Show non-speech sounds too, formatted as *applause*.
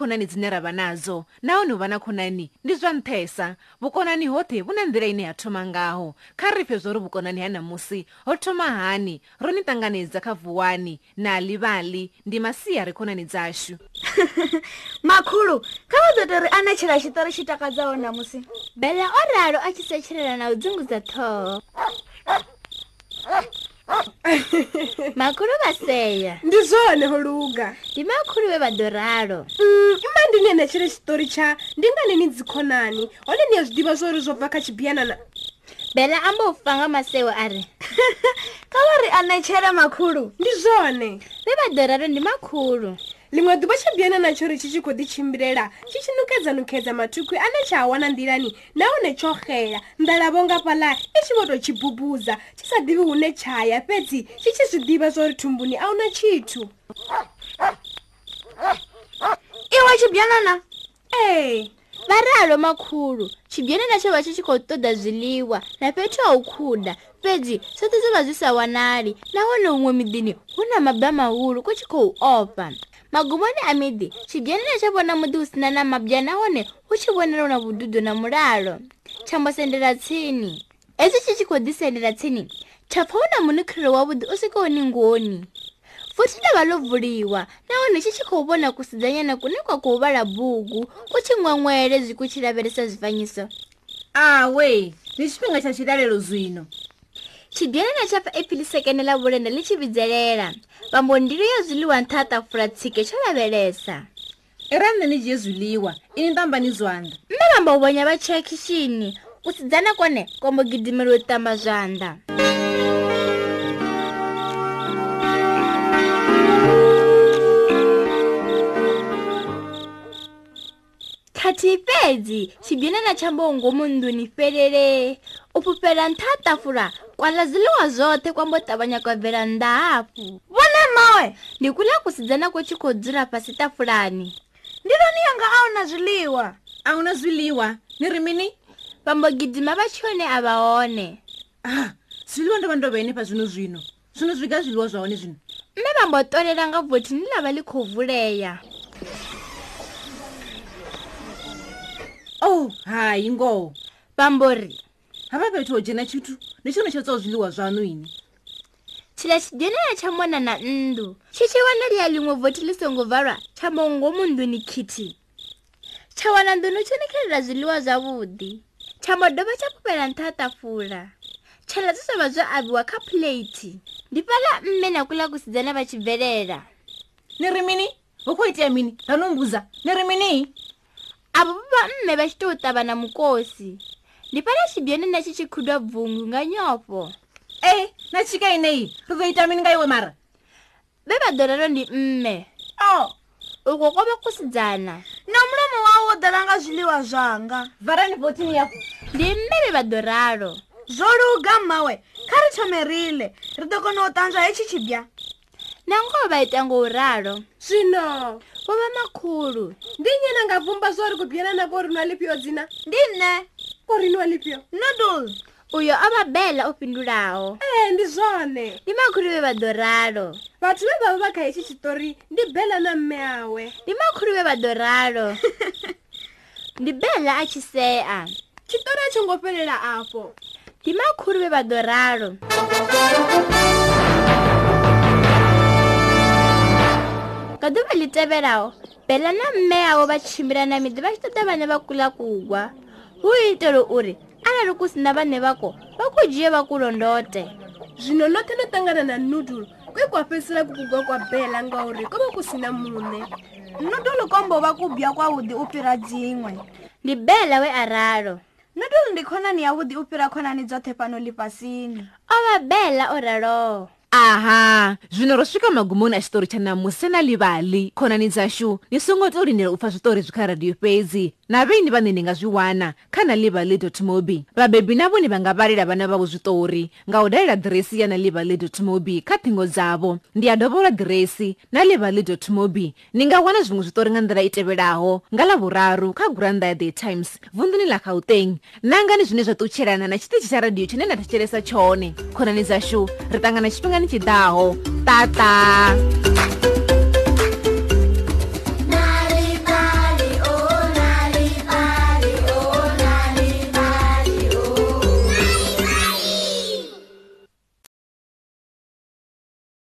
khonani dzine ra vha nadzo nahone u vha na khonani ndi zwa nthesa vukonani hoṱhe vhu na nḓila ine ha thoma ngaho kha ri fhe zwo ri vhukonani ha ṋamusi ho thoma hani ro ni ṱanganedza kha vuwani na ḽivhaḽi ndi masia re khonani dzashu *laughs* makhulu kha vha ḓo tori anetshela tshitori tshi takadzaho ṋamusi bela o ralo a tshi setshelela na u dzungudza ṱhoho makhulu vaseya ndi zone ho luga ndi makhulu we vadoralo mm, ma ndi nene tshiri tshitori tsha ndi ngane ni dzikhonani hone ni ya zwi ḓivha zwori zwo bva kha tshibiana na bela amba u fanga maseo are *laughs* kha wari anetshele makhulu ndi zone ve vadoralo ndi makhulu limwe duba chambiana nacho ri chi chi khou ḓitshimbilela tshi tshi nukedzanukhedza mathukhwi ane tsha a wana nḓilani nahone tsho xela ndalavo nga fhaḽa i tshi vho tou tshi bubudza tshi sa ḓivhi hune tshaya fhedzi tshi tshi zwi ḓivha zwori thumbuni a huna tshithu iwe tshimbiana na ee hey vha ralo makhulu tshibyonena tsho vha tshi tshi khou ṱoḓa zwiḽiwa na fhethu a u khuda fhedzi sothe zwo vha zwi sa wanali nahone huṅwe miḓini hu na maba mahulu ku tshi khou ofa magumoni a miḓi tshibyanena tsha vhona muḓi hu sina na mabya nahone hu tshi vhonela na vhududo na mulalo tshambo sendela tsini hezwi tshi tshi khou ḓisendela tsini tsha pfa hu na munukhirelo wavhuḓi u swikaho ningoni futhi lava lo vuliwa nahone xi xi khou vona ku sidzanyana kune kwa ku vala bugu ku xi n'wan'wele byi ku xi laverisa zifanyiso awe e ni xipfinga xa xilalelo zwino xibyelana xa pfa ephilisekene la vulenda li xi vidzelela vambondilo yo zwiliwa nthata fula tshike xo laverisa i ra nne ni dye zwiliwa i ni ntamba ni zwandla mme vamba u vonya va chekixini ku sidzana kone kombo gidimeliwo tamba zwandla fhedzi tshidini na tsha mbongo mu nnḓuni fhelele u fhufhela nṱha tafula kwala zwiḽiwa zwoṱhe kwa mbo ṱavhanya kwa bvela nnḓa hafhu vhone mawe ndi kuḽa kusidzana ko tshi khou dzula fhasi tafulani ndiloni yanga a huna zwiḽiwa a huna zwiḽiwa ni ri mini vha mbo gidima vha tshi hone a vha hone ah zwiḽiwa ndo vha ndo pa zwino zwino zwino zwiga zwiḽiwa zwa hone zwino nṋe vha mbo ṱolela nga vothi ni ḽa vha ḽi khou vulea o hai ngowo pambori hava fhethu ho dzhena tshithu ndi tshone tsho tswa zwiḽiwa zwaṋu ini tshila tshidzhenela tsha mwana na nnḓu tshi tshi wanalea ḽiṅwe vothi ḽi songo valwa tsha mongomu nnḓuni khithi tsha wana nnḓuni tsho nikhelela zwiḽiwa zwavhuḓi tsha modovha tsha pupela nṱha tafula tshala zwi sovha zwo aviwa kha puleithi ndi fhaḽa mme na kuḽa kusidzana vha tshi bvelela ni ri mini hu khou itea mini ra no mbuza ni ri mini avo vamme va xitou tava na mukosi ndi pfala xibyeni na xi xikhudwa bvungu nga nyopo e na chika yineyi rivoita mini nga yiwe mara ve vadolalo ndi mme o oh. ukokove kusidzana na mulomo wawo wo dalanga zwiliwa zwanga varani votini yako ndi mme ve vadoralo zwo luga mmawe kha ri thomerile ri do kona u tanzwa hexi xibya nangoho vha ita ngo u ralo zwino vho vha makhulu ndi nye na nga bvumba zwo ri kubyela na vori nwa lipio dzina ndi nne kori nwa lipio nodl uyo o vha bela o fhindulaho ee ndi zwone ndi makhulu vhe vha ḓo ralo vhathu vhe vha vha vha kha hetshi tshitori ndi bela na mme awe ndi makhulu vhe vha ḓo ralo *laughs* ndi bela a tshi sea tshitori a tsho ngo fhelela afho ndi makhulu vhe vha ḓo ralo ka duva li tevelaho bela na mmeyawo va chimira na miti va xi tata vane va kula ku wa wu yitelo u ri a ra ri ku sina vane va ko va ku jiye va ku londote zinonothe no tangana na nudulo kwi kwa fesela ku kugwa kwa bela ngauri ko va ku sina mune nudulo kombo va ku biwa kwawudi u pfira dzin'we ndi bela we araro nudulo ndi khonani yawudi u pfira khonani dzothe fano lifasini o va bela o raloho aha zvino ro swika magumoni a xitori xa namusi na livali khonani dzaxu ni songo to lindela u pfa switori byi kha radiyo fezi na veni vani ni nga zwi wana kha na livali mobi vabebi na voni va nga valela vana vavo switori nga u dalela diresi ya na livali mobi kha thingo dzavo ndi ya dovola diresi na livali mobi ni nga wana zvin'we switori nga ndlela i tevelaho nga lavuraru kha guranda ya the times vundzini la gauteng nangani zwine zwa tutxhelana na xitichi xa radiyo tshine na tatxhelesa tshone khonani dzaxu ri tangana xipfinga 大道，Tata。